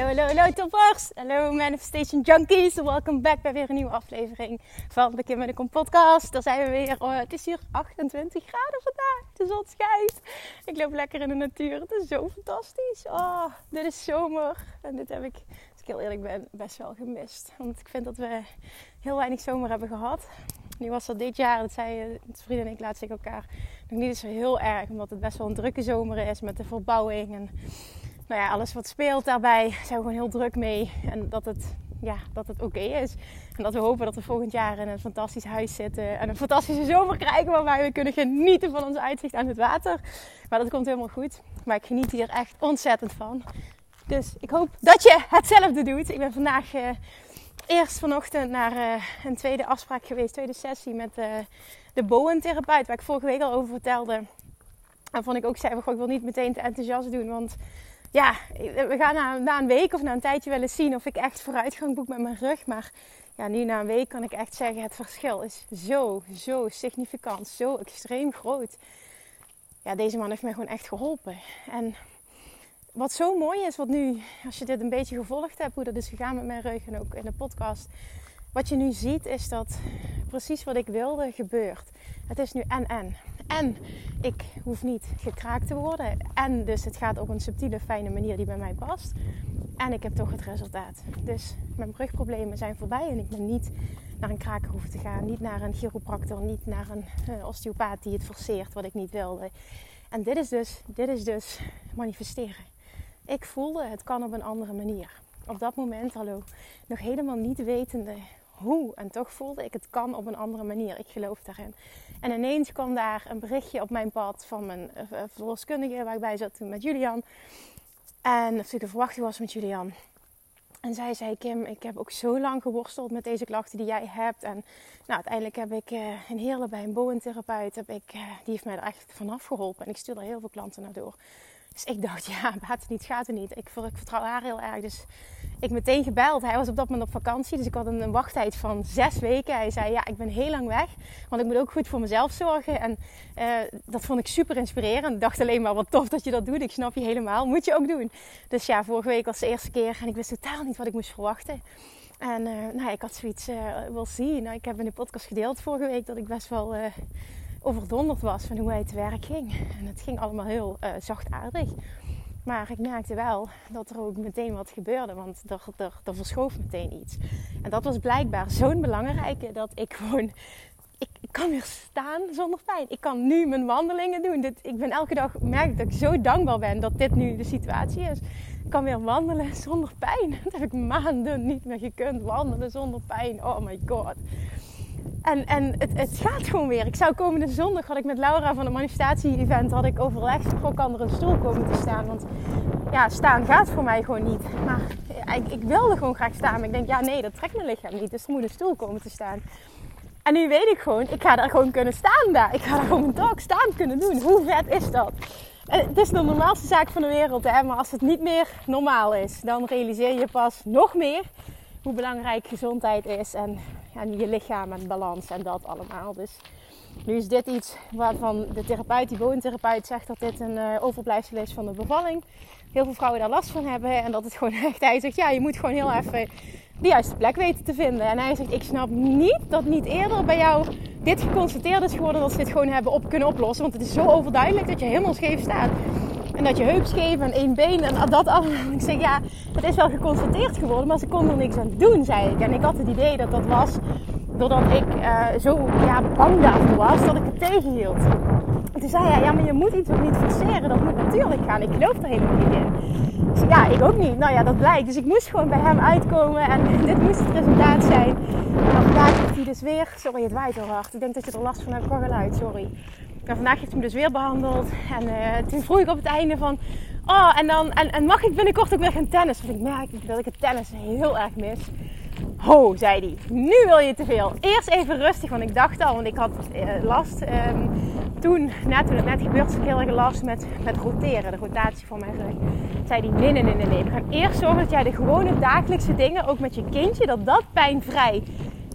Hallo, hallo, hallo toppers! Hallo Manifestation Junkies! Welkom back bij weer een nieuwe aflevering van de Kim en de Kom podcast. Daar zijn we weer. Oh, het is hier 28 graden vandaag. De zon schijnt. Ik loop lekker in de natuur. Het is zo fantastisch. Oh, dit is zomer. En dit heb ik, als ik heel eerlijk ben, best wel gemist. Want ik vind dat we heel weinig zomer hebben gehad. Nu was dat dit jaar, dat zei vrienden en ik laatst tegen elkaar, nog niet zo heel erg. Omdat het best wel een drukke zomer is met de verbouwing en nou ja, alles wat speelt daarbij zijn we gewoon heel druk mee. En dat het, ja, dat het oké is. En dat we hopen dat we volgend jaar in een fantastisch huis zitten. En een fantastische zomer krijgen waarbij we kunnen genieten van ons uitzicht aan het water. Maar dat komt helemaal goed. Maar ik geniet hier echt ontzettend van. Dus ik hoop dat je hetzelfde doet. Ik ben vandaag uh, eerst vanochtend naar uh, een tweede afspraak geweest. Tweede sessie met uh, de Bowen-therapeut. Waar ik vorige week al over vertelde. En vond ik ook zei, ik wil niet meteen te enthousiast doen. Want ja, we gaan na, een week of na een tijdje wel eens zien of ik echt vooruitgang boek met mijn rug. Maar ja, nu na een week kan ik echt zeggen, het verschil is zo, zo significant, zo extreem groot. Ja, deze man heeft mij gewoon echt geholpen. En wat zo mooi is, wat nu, als je dit een beetje gevolgd hebt, hoe dat is gegaan met mijn rug en ook in de podcast. Wat je nu ziet is dat precies wat ik wilde gebeurt. Het is nu en en. En ik hoef niet gekraakt te worden. En dus het gaat op een subtiele, fijne manier die bij mij past. En ik heb toch het resultaat. Dus mijn brugproblemen zijn voorbij. En ik ben niet naar een kraker hoeven te gaan. Niet naar een chiropractor. Niet naar een uh, osteopaat die het forceert wat ik niet wilde. En dit is dus, dit is dus manifesteren. Ik voelde het kan op een andere manier. Op dat moment, hallo, nog helemaal niet wetende hoe. En toch voelde ik het kan op een andere manier. Ik geloof daarin. En ineens kwam daar een berichtje op mijn pad van mijn uh, verloskundige, waar ik bij zat toen met Julian. En of ik de verwachting was met Julian. En zij zei, Kim, ik heb ook zo lang geworsteld met deze klachten die jij hebt. En nou, uiteindelijk heb ik uh, in Heerlen bij een boentherapeut, die heeft mij er echt vanaf geholpen. En ik stuur er heel veel klanten naar door. Dus ik dacht, ja, gaat het niet, gaat het niet. Ik, ik vertrouw haar heel erg. Dus ik meteen gebeld. Hij was op dat moment op vakantie, dus ik had een, wachttijd van zes weken. Hij zei, ja, ik ben heel lang weg, want ik moet ook goed voor mezelf zorgen. En uh, dat vond ik super inspirerend. Ik dacht alleen maar, wat tof dat je dat doet. Ik snap je helemaal. Moet je ook doen. Dus ja, vorige week was de eerste keer en ik wist totaal niet wat ik moest verwachten. En uh, nou, ik had zoiets, uh, wel zien. Nou, ik heb in de podcast gedeeld vorige week dat ik best wel overdonderd was van hoe hij te werk ging. En het ging allemaal heel zachtaardig. Maar ik merkte wel dat er ook meteen wat gebeurde, want er, er, er verschoof meteen iets. En dat was blijkbaar zo'n belangrijke dat ik gewoon. Ik, ik, kan weer staan zonder pijn. Ik kan nu mijn wandelingen doen. Dit, ik ben elke dag merk dat ik zo dankbaar ben dat dit nu de situatie is. Ik kan weer wandelen zonder pijn. Dat heb ik maanden niet meer gekund. Wandelen zonder pijn. Oh my god. En, en het, het, gaat gewoon weer. Ik zou komende zondag had ik met Laura van het manifestatie-event had ik overlegd of kan er een stoel komen te staan. Want ja, staan gaat voor mij gewoon niet. Maar ik, ik wilde gewoon graag staan. Maar ik denk, ja nee, dat trekt mijn lichaam niet. Dus er moet een stoel komen te staan. En nu weet ik gewoon, ik ga daar gewoon kunnen staan daar. Ik ga daar gewoon een dag staan kunnen doen. Hoe vet is dat? En het is de normaalste zaak van de wereld, hè? maar als het niet meer normaal is, dan realiseer je pas nog meer hoe belangrijk gezondheid is en, en je lichaam en balans en dat allemaal. Dus nu is dit iets waarvan de therapeut, die woontherapeut, zegt dat dit een uh, overblijfsel is van de bevalling. Heel veel vrouwen daar last van hebben en dat het gewoon echt, hij zegt ja, je moet gewoon heel even de juiste plek weten te vinden. En hij zegt, ik snap niet dat niet eerder bij jou dit geconstateerd is geworden dat ze dit gewoon hebben op kunnen oplossen. Want het is zo overduidelijk dat je helemaal scheef staat. En dat je heup scheef en één been en dat allemaal. Ik zeg, ja, het is wel geconstateerd geworden, maar ze kon er niks aan doen, zei ik. En ik had het idee dat dat was doordat ik uh, zo ja, bang daarvoor was, dat ik het tegenhield. En toen zei hij, ja, maar je moet iets ook niet forceren. Dat moet natuurlijk gaan. Ik geloof er helemaal niet in. zeg, ja, ik ook niet. Nou ja, dat blijkt. Dus ik moest gewoon bij hem uitkomen en dit moest het resultaat zijn. En vandaag heeft hij dus weer... Sorry, het waait heel hard. Ik denk dat je er last van hebt qua geluid, sorry. Maar vandaag heeft hij hem dus weer behandeld. En uh, toen vroeg ik op het einde van... Oh, en, dan, en, mag ik binnenkort ook weer gaan tennis? Want ik merk dat ik het tennis heel erg mis. Ho, zei hij. Nu wil je te veel. Eerst even rustig, want ik dacht al, want ik had uh, last. Um, toen, net toen het net gebeurd is, ik heel erg last met, met roteren, de rotatie van mijn rug. Zei hij, nee, nee, nee, nee, nee. We gaan eerst zorgen dat jij de gewone dagelijkse dingen, ook met je kindje, dat dat pijnvrij,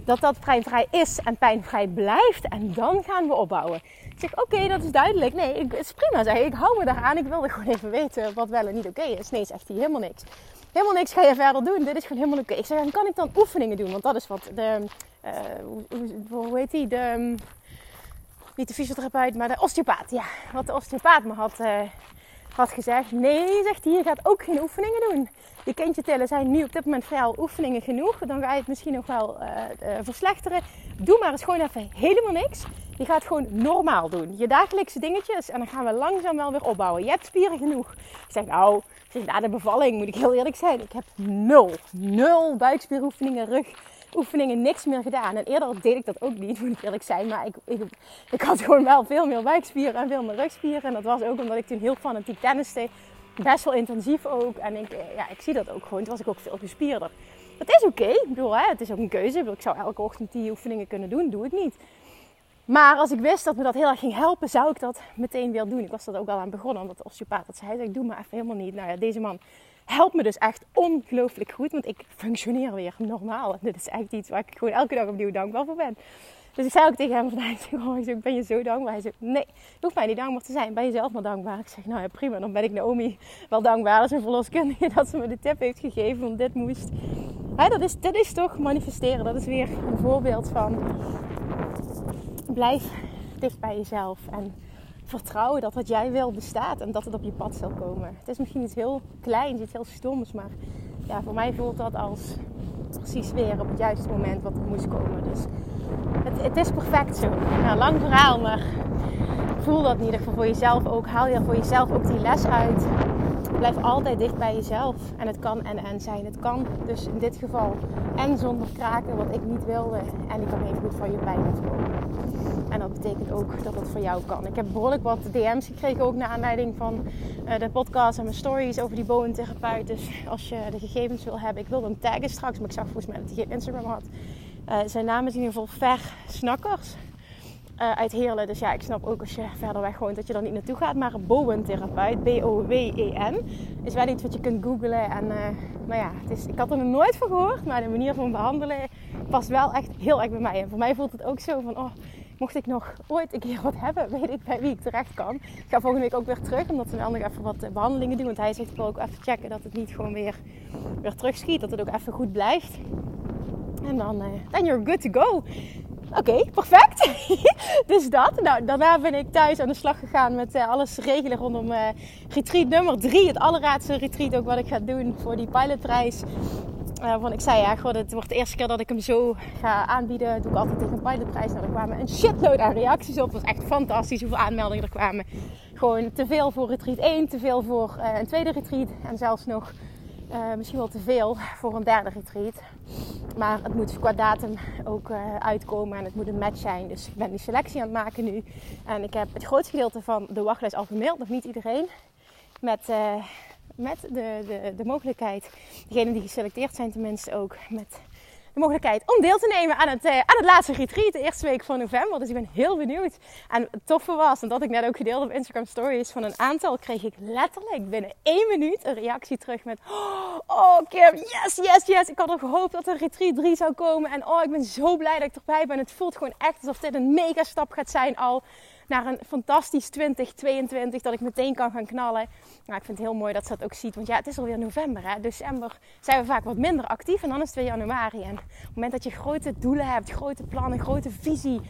dat dat pijnvrij is en pijnvrij blijft. En dan gaan we opbouwen. Ik zeg, oké, dat is duidelijk. Nee, ik, het is prima, zeg ik. hou me daaraan. Ik wilde gewoon even weten wat wel en niet oké is. Nee, zegt hij, helemaal niks. Helemaal niks ga je verder doen. Dit is gewoon helemaal oké. Ik zeg, dan kan ik dan oefeningen doen? Want dat is wat de, uh, hoe, hoe heet die? De, niet de fysiotherapeut, maar de osteopaat. Ja, wat de osteopaat me had, uh, had gezegd. Nee, zegt hij, je gaat ook geen oefeningen doen. Je kindje tillen zijn nu op dit moment veel oefeningen genoeg. Dan ga je het misschien nog wel uh, verslechteren. Doe maar eens gewoon even helemaal niks. Je gaat gewoon normaal doen. Je dagelijkse dingetjes. En dan gaan we langzaam wel weer opbouwen. Je hebt spieren genoeg. Ik zeg, nou, na de bevalling moet ik heel eerlijk zijn. Ik heb nul, nul buikspieroefeningen, rug oefeningen niks meer gedaan. En eerder deed ik dat ook niet, moet ik eerlijk zijn. Maar ik, ik, had gewoon wel veel meer buikspieren en veel meer rugspieren. En dat was ook omdat ik toen heel fanatiek tenniste. Best wel intensief ook. En ik, ja, ik zie dat ook gewoon. Toen was ik ook veel gespierder. Dat is oké. Ik bedoel, hè, het is ook een keuze. Ik zou elke ochtend die oefeningen kunnen doen. Doe ik niet. Maar als ik wist dat me dat heel erg ging helpen, zou ik dat meteen weer doen. Ik was dat ook al aan begonnen, omdat de osteopaat dat zei. Ik doe maar even helemaal niet. Nou ja, deze man helpt me dus echt ongelooflijk goed. Want ik functioneer weer normaal. En dit is echt iets waar ik gewoon elke dag opnieuw dankbaar voor ben. Dus ik zei ook tegen hem vandaag, oh, ik ben je zo dankbaar? Hij zei, nee, je hoeft mij niet dankbaar te zijn. Ben je zelf maar dankbaar? Ik zeg, nou ja, prima. Dan ben ik Naomi wel dankbaar. Is een verloskundige dat ze me de tip heeft gegeven, want dit moest. Hè, dat is, dit is toch manifesteren. Dat is weer een voorbeeld van blijf dicht bij jezelf. En vertrouwen dat wat jij wil bestaat en dat het op je pad zal komen. Het is misschien iets heel kleins, iets heel stoms, maar ja, voor mij voelt dat als precies weer op het juiste moment wat er moest komen. Dus het, het is perfect zo. Nou, lang verhaal, maar voel dat in ieder geval voor jezelf ook. Haal je voor jezelf ook die les uit. Blijf altijd dicht bij jezelf. En het kan en en zijn. Het kan dus in dit geval en zonder kraken, wat ik niet wilde. En ik kan even goed van je pijn afkomen. En dat betekent ook dat het voor jou kan. Ik heb behoorlijk wat DM's gekregen, ook naar aanleiding van uh, de podcast en mijn stories over die boventherapeut. Dus als je de gegevens wil hebben, ik wilde hem taggen straks, maar ik zag volgens mij dat hij geen Instagram had. Uh, zijn naam is in ieder geval Ver Snakkers. Uh, uit Heerlen. Dus ja, ik snap ook als je verder weg woont dat je er niet naartoe gaat. Maar Bowen-therapeut, B-O-W-E-N, is wel iets wat je kunt googlen. En uh, nou ja, het is, ik had er nog nooit van gehoord. Maar de manier van behandelen past wel echt heel erg bij mij. En voor mij voelt het ook zo van, oh, mocht ik nog ooit een keer wat hebben, weet ik bij wie ik terecht kan. Ik ga volgende week ook weer terug, omdat we wel nog even wat behandelingen doen. Want hij zegt, ik wil ook even checken dat het niet gewoon weer, weer terugschiet. Dat het ook even goed blijft. En dan, uh, then you're good to go. Oké, perfect. dus dat. Nou, daarna ben ik thuis aan de slag gegaan met uh, alles regelen rondom uh, retreat nummer drie. Het allerlaatste retreat ook wat ik ga doen voor die pilotprijs. Uh, want ik zei ja, god, het wordt de eerste keer dat ik hem zo ga aanbieden. Dat doe ik altijd tegen een pilotprijs. Nou, er kwamen een shitload aan reacties op. Het was echt fantastisch hoeveel aanmeldingen er kwamen. Gewoon te veel voor retreat 1, te veel voor een tweede retreat. En zelfs nog uh, misschien wel te veel voor een derde retreat. Maar het moet qua datum ook uh, uitkomen en het moet een match zijn. Dus ik ben die selectie aan het maken nu. En ik heb het grootste gedeelte van de wachtlijst al gemaild. Nog niet iedereen. Met, uh, met de, de, de mogelijkheid, degenen die geselecteerd zijn tenminste ook, met de mogelijkheid om deel te nemen aan het, uh, aan het laatste retreat, de eerste week van november. Dus ik ben heel benieuwd. En het toffe was, en dat ik net ook gedeeld op Instagram Stories, van een aantal kreeg ik letterlijk binnen één minuut een reactie terug met... Oh Kim, yes, yes, yes. Ik had al gehoopt dat er retreat 3 zou komen. En oh, ik ben zo blij dat ik erbij ben. Het voelt gewoon echt alsof dit een mega stap gaat zijn al naar een fantastisch 2022 dat ik meteen kan gaan knallen. Nou, ik vind het heel mooi dat ze dat ook ziet. Want ja, het is alweer november. Hè? December zijn we vaak wat minder actief en dan is het weer januari. En op het moment dat je grote doelen hebt, grote plannen, grote visie,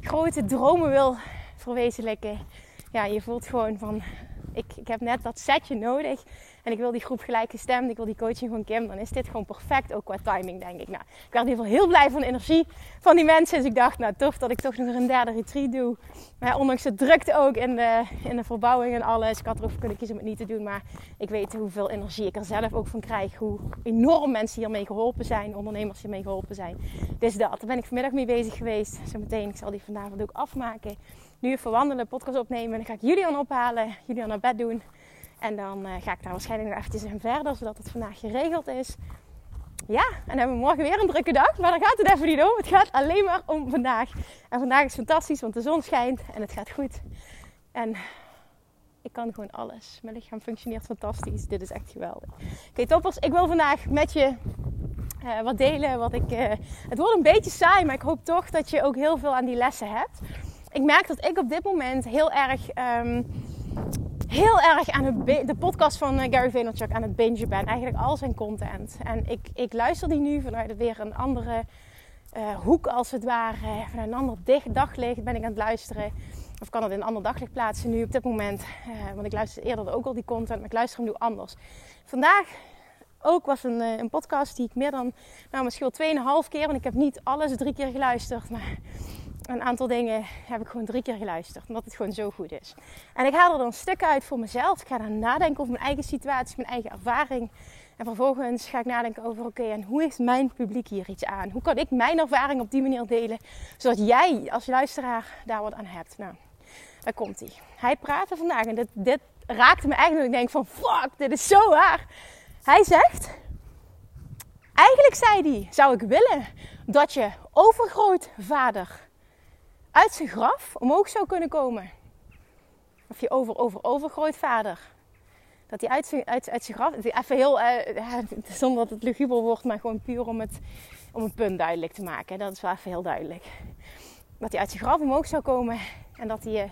grote dromen wil verwezenlijken. Ja, je voelt gewoon van, ik, ik heb net dat setje nodig. En ik wil die groep gelijkgestemd, ik wil die coaching van Kim, dan is dit gewoon perfect, ook qua timing, denk ik. Nou, ik werd in ieder geval heel blij van de energie van die mensen. Dus ik dacht, nou tof dat ik toch nog een derde retreat doe. Maar ondanks de drukte ook in de, in de verbouwing en alles. Ik had erover kunnen kiezen om het niet te doen, maar ik weet hoeveel energie ik er zelf ook van krijg. Hoe enorm mensen hiermee geholpen zijn, ondernemers hiermee geholpen zijn. Dus dat, daar ben ik vanmiddag mee bezig geweest. Zometeen, ik zal die vanavond ook afmaken. Nu even wandelen, podcast opnemen. Dan ga ik Julian ophalen, Julian naar bed doen. En dan uh, ga ik daar waarschijnlijk nog eventjes in verder, zodat het vandaag geregeld is. Ja, en dan hebben we morgen weer een drukke dag. Maar daar gaat het even niet om. Het gaat alleen maar om vandaag. En vandaag is fantastisch, want de zon schijnt en het gaat goed. En ik kan gewoon alles. Mijn lichaam functioneert fantastisch. Dit is echt geweldig. Oké, toppers. Ik wil vandaag met je uh, wat delen. Wat ik, uh, het wordt een beetje saai, maar ik hoop toch dat je ook heel veel aan die lessen hebt. Ik merk dat ik op dit moment heel erg... Um, heel erg aan het de podcast van eh, Gary Vaynerchuk aan het bingen ben. Eigenlijk al zijn content. En ik, ik luister die nu vanuit weer een andere uh, hoek als het ware. Vanuit een ander daglicht ben ik aan het luisteren. Of kan het in een ander daglicht plaatsen nu op dit moment. Uh, want ik luister eerder ook al die content, maar ik luister hem nu anders. Vandaag ook was een, een podcast die ik meer dan, nou misschien wel 2,5 keer, want ik heb niet alles drie keer geluisterd. Maar een aantal dingen heb ik gewoon drie keer geluisterd. Omdat het gewoon zo goed is. En ik haal er dan een stuk uit voor mezelf. Ik ga dan nadenken over mijn eigen situatie, mijn eigen ervaring. En vervolgens ga ik nadenken over: oké, en hoe heeft mijn publiek hier iets aan? Hoe kan ik mijn ervaring op die manier delen, zodat jij als luisteraar daar wat aan hebt? Nou, daar komt hij. Hij praatte vandaag en dit, dit raakte me eigenlijk. Ik denk van: fuck, dit is zo waar. Hij zegt: Eigenlijk zei hij: zou ik willen dat je overgrootvader uit zijn graf omhoog zou kunnen komen. Of je over, over, overgrootvader. Dat hij uit zijn, uit, uit zijn graf, even heel, zonder dat het luguber wordt, maar gewoon puur om het, om het punt duidelijk te maken. Dat is wel even heel duidelijk. Dat hij uit zijn graf omhoog zou komen en dat hij je,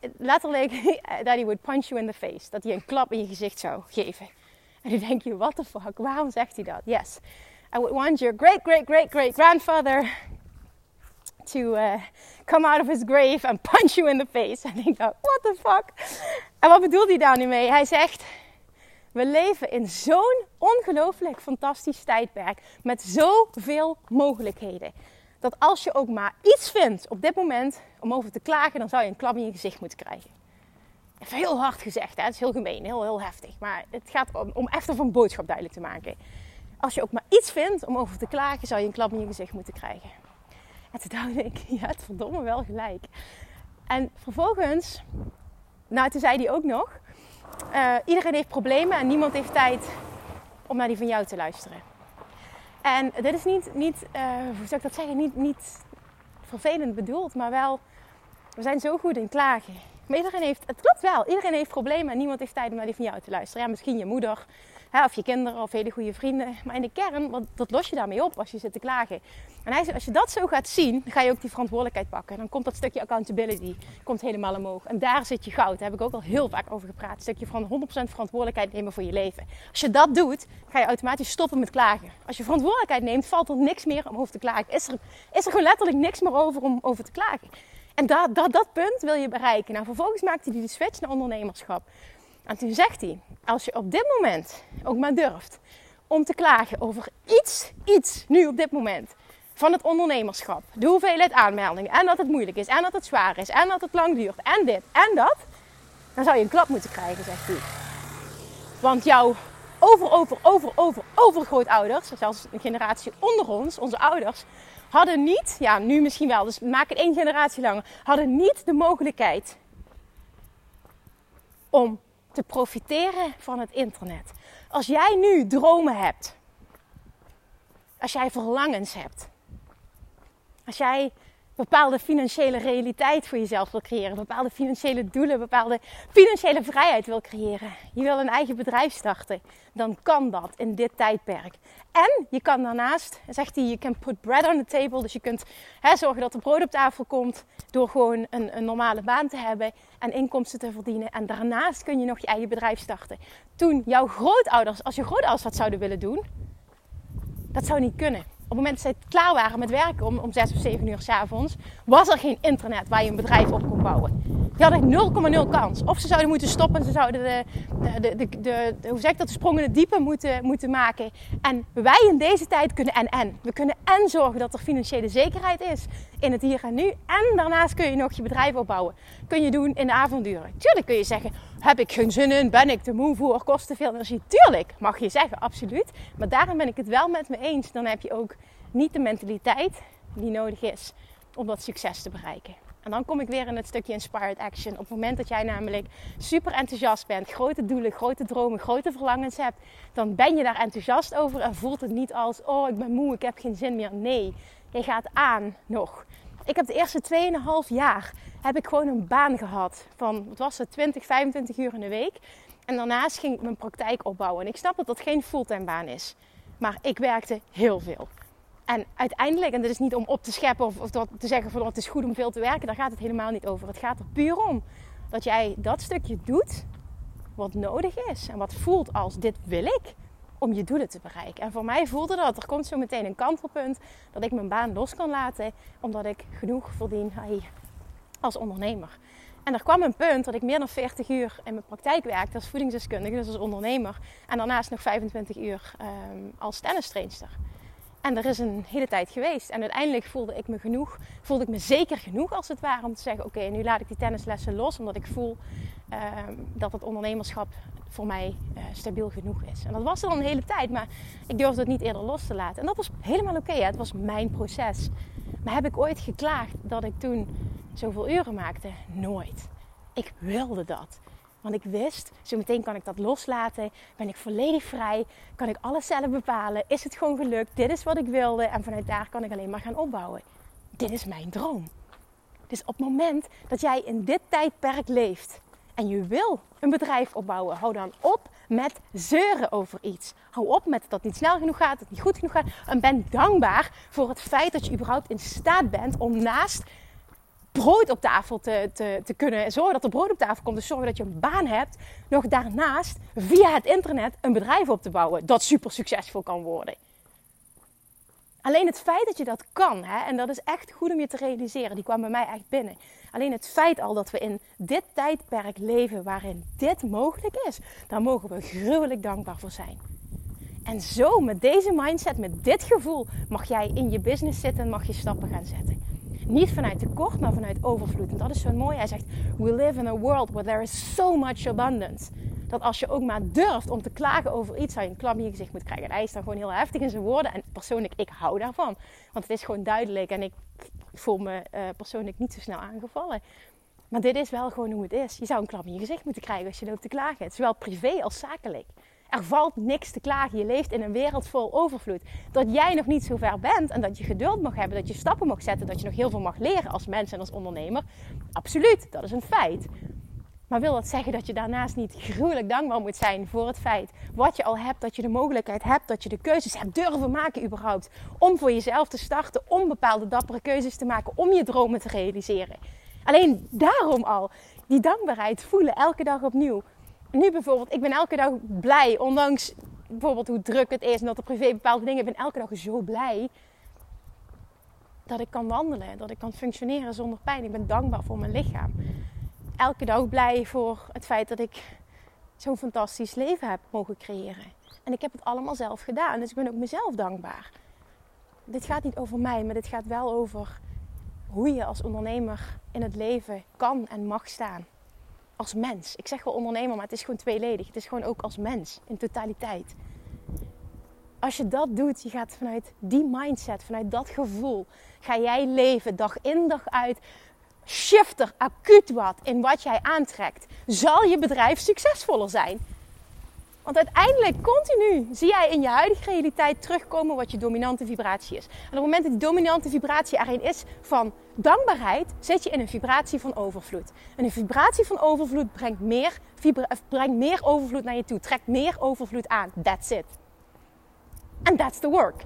uh, letterlijk, dat hij would punch you in the face. Dat hij een klap in je gezicht zou geven. En dan denk je, what the fuck, waarom zegt hij dat? Yes, I would want your great, great, great, great grandfather to uh, come out of his grave and punch you in the face. En ik dacht, what the fuck? En wat bedoelt hij daar nu mee? Hij zegt, we leven in zo'n ongelooflijk fantastisch tijdperk met zoveel mogelijkheden. Dat als je ook maar iets vindt op dit moment om over te klagen, dan zou je een klap in je gezicht moeten krijgen. Even heel hard gezegd, hè? het is heel gemeen, heel, heel heftig. Maar het gaat om, om echt even een boodschap duidelijk te maken. Als je ook maar iets vindt om over te klagen, zou je een klap in je gezicht moeten krijgen. En toen dacht ik, ja, het verdomme wel gelijk. En vervolgens, nou toen zei hij ook nog, uh, iedereen heeft problemen en niemand heeft tijd om naar die van jou te luisteren. En dit is niet, niet uh, hoe zou ik dat zeggen, niet, niet vervelend bedoeld, maar wel, we zijn zo goed in klagen. Maar iedereen heeft, het klopt wel, iedereen heeft problemen en niemand heeft tijd om naar die van jou te luisteren. Ja, misschien je moeder, hè, of je kinderen of hele goede vrienden. Maar in de kern, wat, dat los je daarmee op als je zit te klagen. En hij zegt, als je dat zo gaat zien, dan ga je ook die verantwoordelijkheid pakken. En dan komt dat stukje accountability komt helemaal omhoog. En daar zit je goud. Daar heb ik ook al heel vaak over gepraat. Een stukje van 100% verantwoordelijkheid nemen voor je leven. Als je dat doet, ga je automatisch stoppen met klagen. Als je verantwoordelijkheid neemt, valt er niks meer om over te klagen. Is er, is er gewoon letterlijk niks meer over om over te klagen. En dat, dat, dat punt wil je bereiken. Nou, vervolgens maakte hij die switch naar ondernemerschap. En toen zegt hij, als je op dit moment ook maar durft om te klagen over iets, iets, nu op dit moment, van het ondernemerschap. De hoeveelheid aanmeldingen en dat het moeilijk is en dat het zwaar is en dat het lang duurt en dit en dat. Dan zou je een klap moeten krijgen, zegt hij. Want jouw over, over, over, over, overgrootouders, zelfs een generatie onder ons, onze ouders, hadden niet, ja nu misschien wel, dus maak het één generatie langer, hadden niet de mogelijkheid om te profiteren van het internet. Als jij nu dromen hebt, als jij verlangens hebt, als jij bepaalde financiële realiteit voor jezelf wil creëren, bepaalde financiële doelen, bepaalde financiële vrijheid wil creëren, je wil een eigen bedrijf starten, dan kan dat in dit tijdperk. En je kan daarnaast, zegt hij, je can put bread on the table, dus je kunt hè, zorgen dat er brood op tafel komt door gewoon een, een normale baan te hebben en inkomsten te verdienen. En daarnaast kun je nog je eigen bedrijf starten. Toen jouw grootouders, als je grootouders dat zouden willen doen, dat zou niet kunnen op het moment dat zij klaar waren met werken om, om 6 of 7 uur s avonds, was er geen internet waar je een bedrijf op kon bouwen. Die hadden 0,0 kans. Of ze zouden moeten stoppen. Ze zouden de, de, de, de, hoe zeg ik dat, de sprongen in diepe moeten, moeten maken. En wij in deze tijd kunnen en en. We kunnen en zorgen dat er financiële zekerheid is in het hier en nu. En daarnaast kun je nog je bedrijf opbouwen. Kun je doen in de avonduren. Tuurlijk kun je zeggen, heb ik geen zin in? Ben ik te moe voor? Kost te veel energie? Tuurlijk, mag je zeggen, absoluut. Maar daarom ben ik het wel met me eens. Dan heb je ook niet de mentaliteit die nodig is om dat succes te bereiken. En dan kom ik weer in het stukje inspired action. Op het moment dat jij namelijk super enthousiast bent, grote doelen, grote dromen, grote verlangens hebt, dan ben je daar enthousiast over en voelt het niet als: oh, ik ben moe, ik heb geen zin meer. Nee, je gaat aan nog. Ik heb de eerste 2,5 jaar heb ik gewoon een baan gehad van, wat was het, 20, 25 uur in de week. En daarnaast ging ik mijn praktijk opbouwen. En ik snap dat dat geen fulltime baan is. Maar ik werkte heel veel. En uiteindelijk, en dit is niet om op te scheppen of, of te zeggen van oh, het is goed om veel te werken, daar gaat het helemaal niet over. Het gaat er puur om dat jij dat stukje doet wat nodig is en wat voelt als dit wil ik om je doelen te bereiken. En voor mij voelde dat, er komt zo meteen een kantelpunt dat ik mijn baan los kan laten omdat ik genoeg verdien als ondernemer. En er kwam een punt dat ik meer dan 40 uur in mijn praktijk werkte als voedingsdeskundige, dus als ondernemer. En daarnaast nog 25 uur um, als tennistrainster. En er is een hele tijd geweest. En uiteindelijk voelde ik me genoeg, voelde ik me zeker genoeg als het ware om te zeggen: Oké, nu laat ik die tennislessen los, omdat ik voel ehm, dat het ondernemerschap voor mij uh, stabiel genoeg is. En dat was er dan een hele tijd, maar ik durfde het niet eerder los te laten. En dat was helemaal oké, het was mijn proces. Maar heb ik ooit geklaagd dat ik toen zoveel uren maakte? Nooit. Ik wilde dat. Want ik wist, zo meteen kan ik dat loslaten. Ben ik volledig vrij. Kan ik alles zelf bepalen. Is het gewoon gelukt? Dit is wat ik wilde. En vanuit daar kan ik alleen maar gaan opbouwen. Dit is mijn droom. Dus op het moment dat jij in dit tijdperk leeft en je wil een bedrijf opbouwen, hou dan op met zeuren over iets. Hou op met dat het niet snel genoeg gaat, dat het niet goed genoeg gaat. En ben dankbaar voor het feit dat je überhaupt in staat bent om naast brood op tafel te, te, te kunnen zorgen dat er brood op tafel komt. Dus zorgen dat je een baan hebt. Nog daarnaast via het internet een bedrijf op te bouwen dat super succesvol kan worden. Alleen het feit dat je dat kan, hè, en dat is echt goed om je te realiseren, die kwam bij mij echt binnen. Alleen het feit al dat we in dit tijdperk leven waarin dit mogelijk is, daar mogen we gruwelijk dankbaar voor zijn. En zo, met deze mindset, met dit gevoel, mag jij in je business zitten en mag je stappen gaan zetten. Niet vanuit tekort, maar vanuit overvloed. En dat is zo mooi. Hij zegt: We live in a world where there is so much abundance. Dat als je ook maar durft om te klagen over iets, zou je een klap in je gezicht moeten krijgen. En hij is dan gewoon heel heftig in zijn woorden. En persoonlijk, ik hou daarvan. Want het is gewoon duidelijk. En ik voel me uh, persoonlijk niet zo snel aangevallen. Maar dit is wel gewoon hoe het is. Je zou een klap in je gezicht moeten krijgen als je loopt te klagen. Zowel privé als zakelijk. Er valt niks te klagen. Je leeft in een wereld vol overvloed. Dat jij nog niet zo ver bent en dat je geduld mag hebben, dat je stappen mag zetten, dat je nog heel veel mag leren als mens en als ondernemer. Absoluut, dat is een feit. Maar wil dat zeggen dat je daarnaast niet gruwelijk dankbaar moet zijn voor het feit wat je al hebt, dat je de mogelijkheid hebt, dat je de keuzes hebt durven maken überhaupt om voor jezelf te starten, om bepaalde dappere keuzes te maken, om je dromen te realiseren. Alleen daarom al die dankbaarheid voelen elke dag opnieuw nu bijvoorbeeld, ik ben elke dag blij, ondanks bijvoorbeeld hoe druk het is en dat er privé bepaalde dingen, ik ben elke dag zo blij dat ik kan wandelen, dat ik kan functioneren zonder pijn. Ik ben dankbaar voor mijn lichaam. Elke dag blij voor het feit dat ik zo'n fantastisch leven heb mogen creëren. En ik heb het allemaal zelf gedaan, dus ik ben ook mezelf dankbaar. Dit gaat niet over mij, maar dit gaat wel over hoe je als ondernemer in het leven kan en mag staan als mens. Ik zeg wel ondernemer, maar het is gewoon tweeledig. Het is gewoon ook als mens in totaliteit. Als je dat doet, je gaat vanuit die mindset, vanuit dat gevoel, ga jij leven dag in dag uit. Shift er acuut wat in wat jij aantrekt. Zal je bedrijf succesvoller zijn? Want uiteindelijk, continu, zie jij in je huidige realiteit terugkomen wat je dominante vibratie is. En op het moment dat die dominante vibratie erin is van dankbaarheid, zit je in een vibratie van overvloed. En een vibratie van overvloed brengt meer, brengt meer overvloed naar je toe, trekt meer overvloed aan. That's it. And that's the work.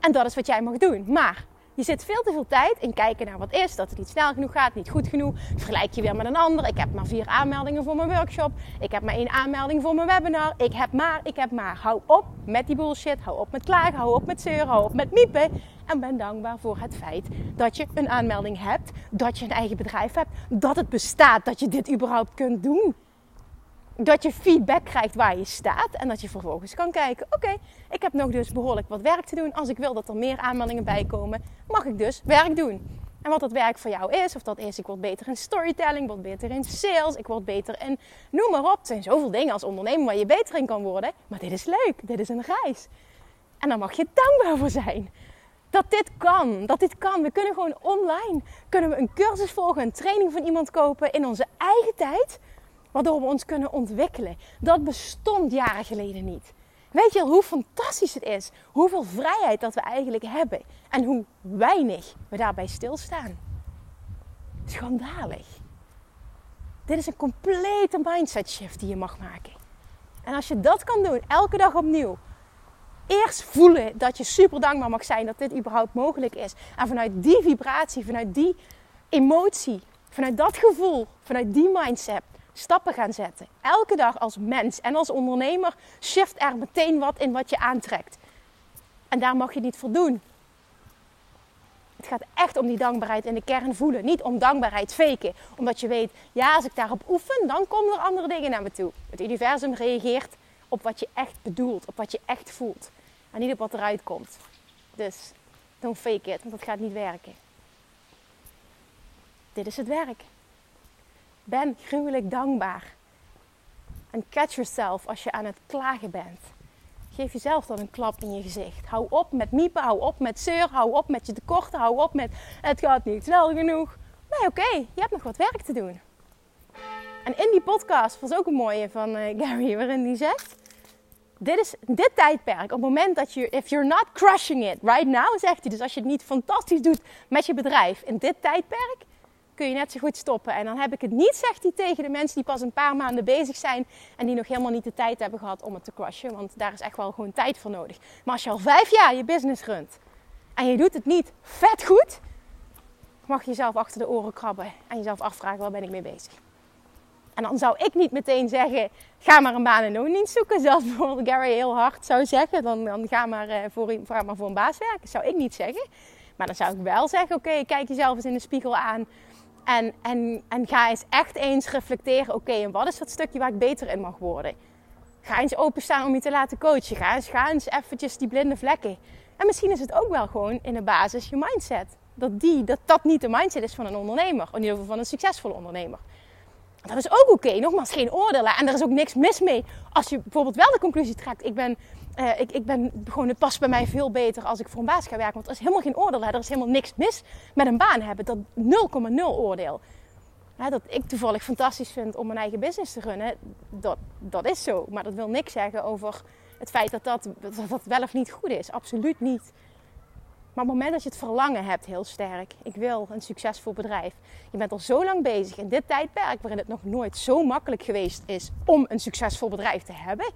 En dat is wat jij mag doen. Maar je zit veel te veel tijd in kijken naar wat is, dat het niet snel genoeg gaat, niet goed genoeg. Vergelijk je weer met een ander. Ik heb maar vier aanmeldingen voor mijn workshop. Ik heb maar één aanmelding voor mijn webinar. Ik heb maar, ik heb maar. Hou op met die bullshit. Hou op met klagen. Hou op met zeuren. Hou op met miepen. En ben dankbaar voor het feit dat je een aanmelding hebt, dat je een eigen bedrijf hebt, dat het bestaat, dat je dit überhaupt kunt doen. Dat je feedback krijgt waar je staat en dat je vervolgens kan kijken: oké, ik heb nog dus behoorlijk wat werk te doen. Als ik wil dat er meer aanmeldingen bij komen, mag ik dus werk doen. En wat dat werk voor jou is, of dat is, ik word beter in storytelling, ik word beter in sales, ik word beter in, noem maar op. Er zijn zoveel dingen als ondernemer waar je beter in kan worden. Maar dit is leuk, dit is een reis. En daar mag je dankbaar voor zijn. Dat dit kan, dat dit kan. We kunnen gewoon online, kunnen we een cursus volgen, een training van iemand kopen in onze eigen tijd. Waardoor we ons kunnen ontwikkelen. Dat bestond jaren geleden niet. Weet je al hoe fantastisch het is? Hoeveel vrijheid dat we eigenlijk hebben. En hoe weinig we daarbij stilstaan. Schandalig. Dit is een complete mindset shift die je mag maken. En als je dat kan doen, elke dag opnieuw. Eerst voelen dat je super dankbaar mag zijn dat dit überhaupt mogelijk is. En vanuit die vibratie, vanuit die emotie, vanuit dat gevoel, vanuit die mindset stappen gaan zetten. Elke dag als mens en als ondernemer shift er meteen wat in wat je aantrekt. En daar mag je niet voor doen. Het gaat echt om die dankbaarheid in de kern voelen. Niet om dankbaarheid faken. Omdat je weet, ja, als ik daarop oefen, dan komen er andere dingen naar me toe. Het universum reageert op wat je echt bedoelt, op wat je echt voelt. En niet op wat eruit komt. Dus, don't fake it, want dat gaat niet werken. Dit is het werk. Ben gruwelijk dankbaar. En catch yourself als je aan het klagen bent. Geef jezelf dan een klap in je gezicht. Hou op met miepen, hou op met zeur, hou op met je tekorten, hou op met het gaat niet snel genoeg. Nee, oké, je hebt nog wat werk te doen. En in die podcast was ook een mooie van uh, Gary, waarin hij zegt: dit is dit tijdperk, op het moment dat je, if you're not crushing it right now, zegt hij, dus als je het niet fantastisch doet met je bedrijf in dit tijdperk, kun je net zo goed stoppen. En dan heb ik het niet, zegt hij tegen de mensen die pas een paar maanden bezig zijn en die nog helemaal niet de tijd hebben gehad om het te crushen. Want daar is echt wel gewoon tijd voor nodig. Maar als je al vijf jaar je business runt en je doet het niet vet goed, mag je jezelf achter de oren krabben en jezelf afvragen waar ben ik mee bezig. En dan zou ik niet meteen zeggen, ga maar een baan in loondienst zoeken. Zelfs bijvoorbeeld Gary heel hard zou zeggen, dan, dan ga, maar, uh, voor, maar voor een baas werken. zou ik niet zeggen. Maar dan zou ik wel zeggen, oké, kijk jezelf eens in de spiegel aan. En, en, en ga eens echt eens reflecteren, oké, en wat is dat stukje waar ik beter in mag worden? Ga eens openstaan om je te laten coachen. Ga eens, ga eens eventjes die blinde vlekken. En misschien is het ook wel gewoon in de basis je mindset. Dat, die, dat dat niet de mindset is van een ondernemer. In ieder geval van een succesvolle ondernemer. Dat is ook oké. Nogmaals, geen oordelen. En er is ook niks mis mee. Als je bijvoorbeeld wel de conclusie trekt. Ik ben, uh, ik, ik ben gewoon, het past bij mij veel beter als ik voor een baas ga werken. Want er is helemaal geen oordeel. Er is helemaal niks mis met een baan hebben. Dat 0,0 oordeel. dat ik toevallig fantastisch vind om mijn eigen business te runnen. Dat, dat is zo. Maar dat wil niks zeggen over het feit dat dat, dat dat wel of niet goed is. Absoluut niet. Maar op het moment dat je het verlangen hebt heel sterk, ik wil een succesvol bedrijf. Je bent al zo lang bezig in dit tijdperk waarin het nog nooit zo makkelijk geweest is om een succesvol bedrijf te hebben.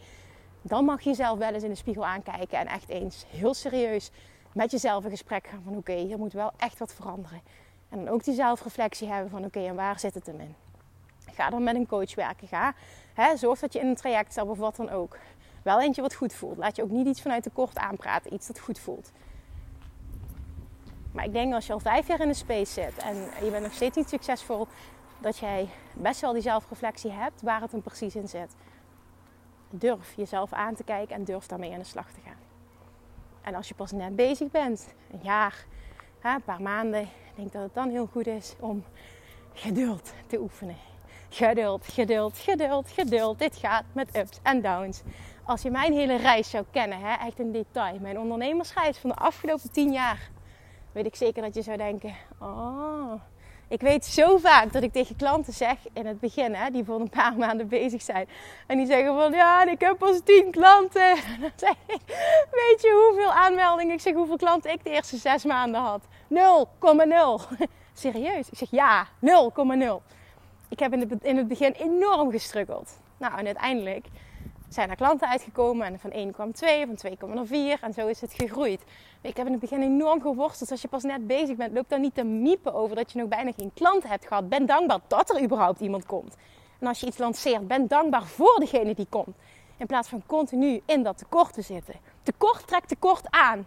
Dan mag je jezelf wel eens in de spiegel aankijken en echt eens heel serieus met jezelf een gesprek gaan van oké, hier moet wel echt wat veranderen. En dan ook die zelfreflectie hebben van oké, en waar zit het hem in? Ga dan met een coach werken. Ga, hè, zorg dat je in een traject stapt of wat dan ook. Wel eentje wat goed voelt. Laat je ook niet iets vanuit de kort aanpraten. Iets dat goed voelt. Maar ik denk als je al vijf jaar in de space zit en je bent nog steeds niet succesvol, dat jij best wel die zelfreflectie hebt waar het hem precies in zit. Durf jezelf aan te kijken en durf daarmee aan de slag te gaan. En als je pas net bezig bent, een jaar, een paar maanden, denk dat het dan heel goed is om geduld te oefenen. Geduld, geduld, geduld, geduld. Dit gaat met ups en downs. Als je mijn hele reis zou kennen, echt in detail, mijn ondernemersreis van de afgelopen tien jaar, weet ik zeker dat je zou denken: Oh, ik weet zo vaak dat ik tegen klanten zeg in het begin, hè, die voor een paar maanden bezig zijn. En die zeggen van ja, ik heb pas tien klanten. En dan zeg ik, weet je hoeveel aanmeldingen? Ik zeg hoeveel klanten ik de eerste zes maanden had. 0,0. Serieus? Ik zeg ja, 0,0. Ik heb in het, in het begin enorm gestruggeld. Nou, en uiteindelijk zijn er klanten uitgekomen en van 1 kwam 2, van 2 kwam er 4 en zo is het gegroeid. Ik heb in het begin enorm geworsteld. Als je pas net bezig bent, loop dan niet te miepen over dat je nog bijna geen klanten hebt gehad. Ben dankbaar dat er überhaupt iemand komt. En als je iets lanceert, ben dankbaar voor degene die komt. In plaats van continu in dat tekort te zitten. Tekort trekt tekort aan.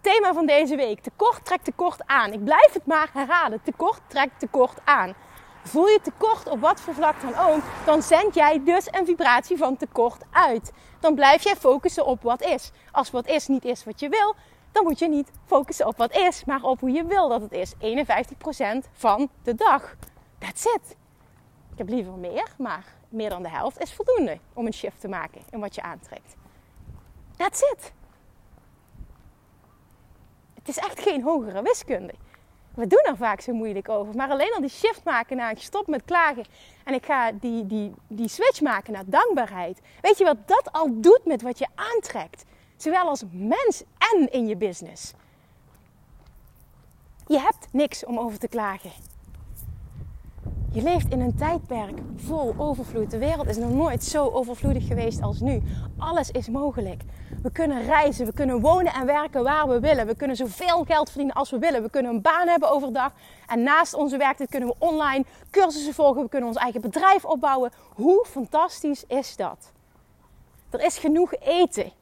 Thema van deze week. Tekort trekt tekort aan. Ik blijf het maar herhalen. Tekort trekt tekort aan. Voel je tekort op wat voor vlak dan ook, dan zend jij dus een vibratie van tekort uit. Dan blijf jij focussen op wat is. Als wat is niet is wat je wil, dan moet je niet focussen op wat is, maar op hoe je wil dat het is. 51% van de dag. That's it. Ik heb liever meer, maar meer dan de helft is voldoende om een shift te maken in wat je aantrekt. That's it. Het is echt geen hogere wiskunde. We doen er vaak zo moeilijk over. Maar alleen al die shift maken naar ik stop met klagen. En ik ga die, die, die switch maken naar dankbaarheid. Weet je wat dat al doet met wat je aantrekt? Zowel als mens en in je business. Je hebt niks om over te klagen. Je leeft in een tijdperk vol overvloed. De wereld is nog nooit zo overvloedig geweest als nu. Alles is mogelijk. We kunnen reizen, we kunnen wonen en werken waar we willen. We kunnen zoveel geld verdienen als we willen. We kunnen een baan hebben overdag. En naast onze werktijd kunnen we online cursussen volgen. We kunnen ons eigen bedrijf opbouwen. Hoe fantastisch is dat? Er is genoeg eten.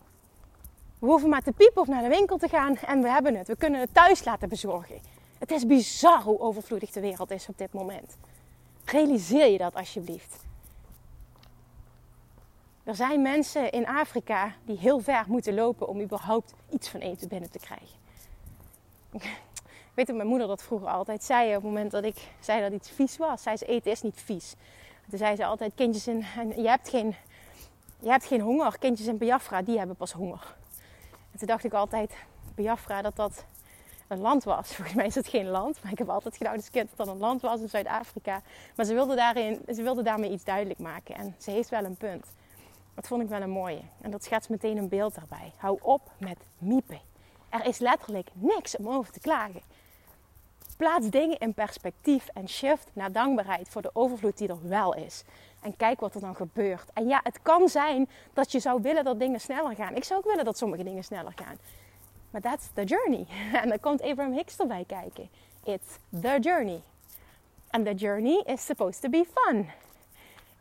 We hoeven maar te piepen of naar de winkel te gaan en we hebben het. We kunnen het thuis laten bezorgen. Het is bizar hoe overvloedig de wereld is op dit moment. Realiseer je dat alsjeblieft. Er zijn mensen in Afrika die heel ver moeten lopen om überhaupt iets van eten binnen te krijgen. Ik weet dat mijn moeder dat vroeger altijd zei op het moment dat ik zei dat iets vies was. Zei ze, eten is niet vies. Toen zei ze altijd, kindjes in, je, hebt geen, je hebt geen honger. Kindjes in Biafra, die hebben pas honger. En toen dacht ik altijd, Biafra, dat dat een land was. Volgens mij is het geen land, maar ik heb altijd gedacht als kind dat het een land was in Zuid-Afrika. Maar ze wilde, daarin, ze wilde daarmee iets duidelijk maken. En ze heeft wel een punt. Dat vond ik wel een mooie. En dat schetst meteen een beeld daarbij. Hou op met miepen. Er is letterlijk niks om over te klagen. Plaats dingen in perspectief en shift naar dankbaarheid voor de overvloed die er wel is. En kijk wat er dan gebeurt. En ja, het kan zijn dat je zou willen dat dingen sneller gaan. Ik zou ook willen dat sommige dingen sneller gaan. Maar that's the journey. En dan komt Abraham Hicks erbij kijken. It's the journey. And the journey is supposed to be fun.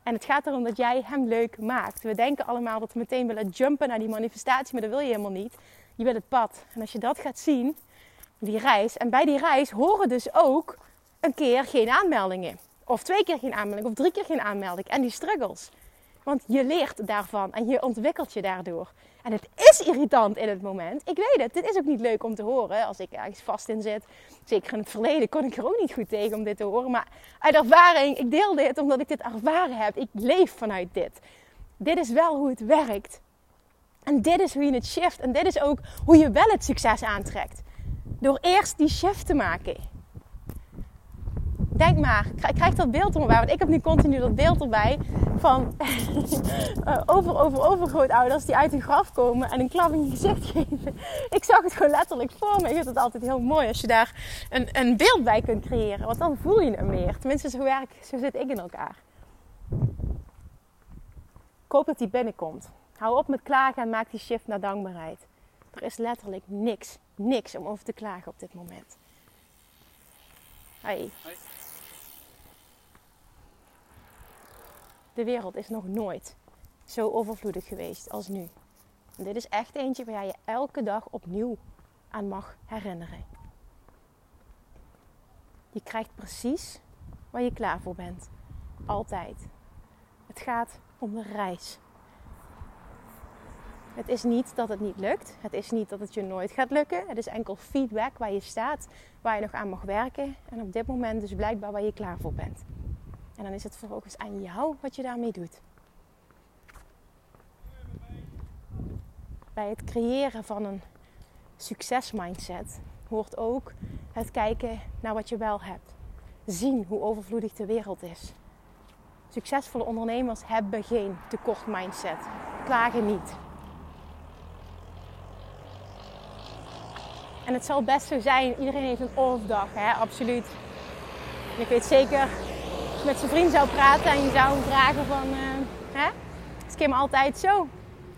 En het gaat erom dat jij hem leuk maakt. We denken allemaal dat we meteen willen jumpen naar die manifestatie, maar dat wil je helemaal niet. Je wil het pad. En als je dat gaat zien, die reis. En bij die reis horen dus ook een keer geen aanmeldingen. Of twee keer geen aanmelding, of drie keer geen aanmelding. En die struggles. Want je leert daarvan en je ontwikkelt je daardoor. En het is irritant in het moment. Ik weet het. Dit is ook niet leuk om te horen als ik ergens vast in zit. Zeker in het verleden kon ik er ook niet goed tegen om dit te horen. Maar uit ervaring, ik deel dit omdat ik dit ervaren heb. Ik leef vanuit dit. Dit is wel hoe het werkt. En dit is hoe je het shift. En dit is ook hoe je wel het succes aantrekt. Door eerst die shift te maken. Denk maar, ik krijg dat beeld erbij. Want ik heb nu continu dat beeld erbij van uh, over, over, overgrootouders die uit hun graf komen en een klap in je gezicht geven. Ik zag het gewoon letterlijk voor me. Ik vind het altijd heel mooi als je daar een, een beeld bij kunt creëren. Want dan voel je hem meer. Tenminste, zo, werk, zo zit ik in elkaar. Ik hoop dat die binnenkomt. Hou op met klagen en maak die shift naar dankbaarheid. Er is letterlijk niks, niks om over te klagen op dit moment. Hoi. De wereld is nog nooit zo overvloedig geweest als nu. En dit is echt eentje waar je elke dag opnieuw aan mag herinneren. Je krijgt precies waar je klaar voor bent. Altijd. Het gaat om de reis. Het is niet dat het niet lukt. Het is niet dat het je nooit gaat lukken. Het is enkel feedback waar je staat, waar je nog aan mag werken. En op dit moment dus blijkbaar waar je klaar voor bent. En dan is het vervolgens aan jou wat je daarmee doet. Bij het creëren van een succesmindset hoort ook het kijken naar wat je wel hebt. Zien hoe overvloedig de wereld is. Succesvolle ondernemers hebben geen tekort mindset. Klagen niet. En het zal best zo zijn, iedereen heeft een off-dag, hè? absoluut. Ik weet zeker met zijn vriend zou praten en je zou hem vragen van... Uh, hè? Is Kim altijd zo?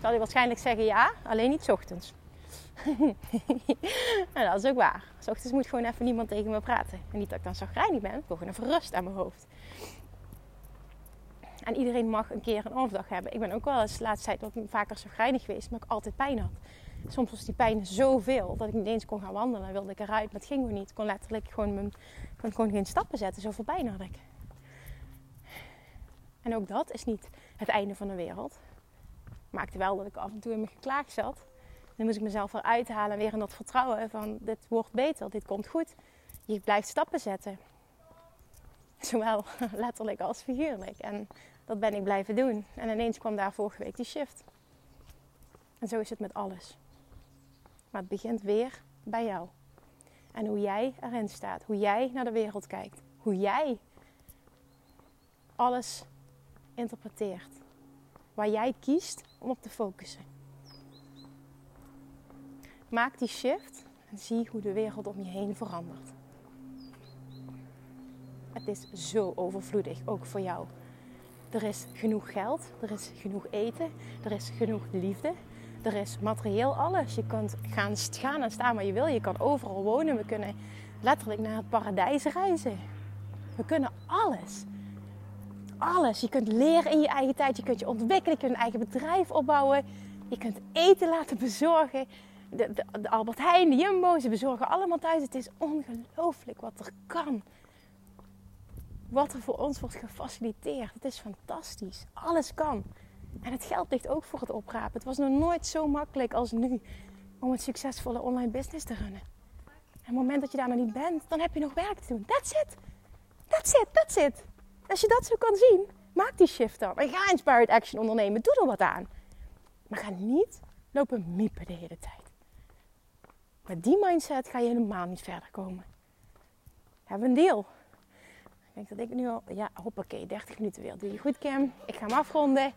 Zal hij waarschijnlijk zeggen ja, alleen niet ochtends. en dat is ook waar. S ochtends moet gewoon even niemand tegen me praten. En niet dat ik dan zagrijnig ben, gewoon even rust aan mijn hoofd. En iedereen mag een keer een off-dag hebben. Ik ben ook wel eens de laatste tijd wat vaker zagrijnig geweest, maar ik altijd pijn had. Soms was die pijn zoveel dat ik niet eens kon gaan wandelen. Wilde ik eruit, maar het ging gewoon niet. Ik kon letterlijk gewoon, mijn, kon gewoon geen stappen zetten. Zoveel pijn had ik. En ook dat is niet het einde van de wereld. Maakte wel dat ik af en toe in mijn geklaag zat. Dan moest ik mezelf eruit halen en weer in dat vertrouwen van dit wordt beter, dit komt goed. Je blijft stappen zetten. Zowel letterlijk als figuurlijk. En dat ben ik blijven doen. En ineens kwam daar vorige week die shift. En zo is het met alles. Maar het begint weer bij jou. En hoe jij erin staat. Hoe jij naar de wereld kijkt. Hoe jij alles interpreteert. Waar jij kiest om op te focussen. Maak die shift en zie hoe de wereld om je heen verandert. Het is zo overvloedig, ook voor jou. Er is genoeg geld, er is genoeg eten, er is genoeg liefde, er is materieel alles. Je kunt gaan, gaan en staan waar je wil. Je kan overal wonen. We kunnen letterlijk naar het paradijs reizen. We kunnen alles. Alles. Je kunt leren in je eigen tijd. Je kunt je ontwikkelen. Je kunt een eigen bedrijf opbouwen. Je kunt eten laten bezorgen. De, Albert Heijn, de Jumbo, ze bezorgen allemaal thuis. Het is ongelooflijk wat er kan. Wat er voor ons wordt gefaciliteerd. Het is fantastisch. Alles kan. En het geld ligt ook voor het oprapen. Het was nog nooit zo makkelijk als nu om een succesvolle online business te runnen. En op het moment dat je daar nog niet bent, dan heb je nog werk te doen. That's it. That's it. That's it. Als je dat zo kan zien, maak die shift dan. En ga inspired action ondernemen. Doe er wat aan. Maar ga niet lopen miepen de hele tijd. Met die mindset ga je helemaal niet verder komen. We een deal? Ik denk dat ik nu al... Ja, hoppakee, 30 minuten weer. Doe je goed, Kim. Ik ga hem afronden.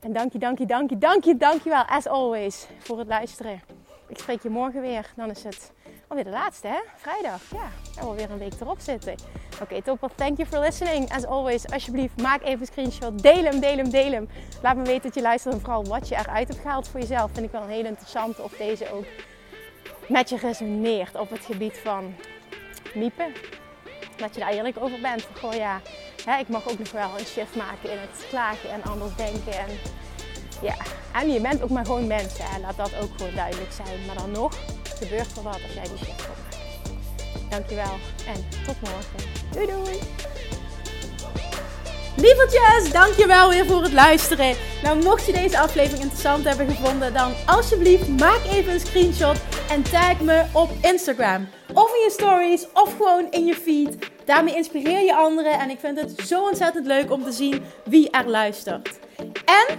En dank je, dank je, dank je, dank je, dank je wel, as always, voor het luisteren. Ik spreek je morgen weer. Dan is het alweer de laatste, hè? Vrijdag. Ja, en we weer een week erop zitten. Oké, okay, topper. Thank you for listening. As always, alsjeblieft, maak even een screenshot. Deel hem, deel hem, deel hem. Laat me weten dat je luistert en vooral wat je eruit hebt gehaald voor jezelf. Vind ik wel een hele interessante. Of deze ook met je resoneert op het gebied van miepen. Dat je daar eerlijk over bent. Gewoon ja, hè, ik mag ook nog wel een shift maken in het klagen en anders denken. En, ja. en je bent ook maar gewoon mensen. Laat dat ook gewoon duidelijk zijn. Maar dan nog gebeurt er wat als jij die shift. Dankjewel en tot morgen. Doei doei! Dankjewel weer voor het luisteren. Nou, mocht je deze aflevering interessant hebben gevonden, dan alsjeblieft maak even een screenshot en tag me op Instagram. Of in je stories, of gewoon in je feed. Daarmee inspireer je anderen en ik vind het zo ontzettend leuk om te zien wie er luistert. En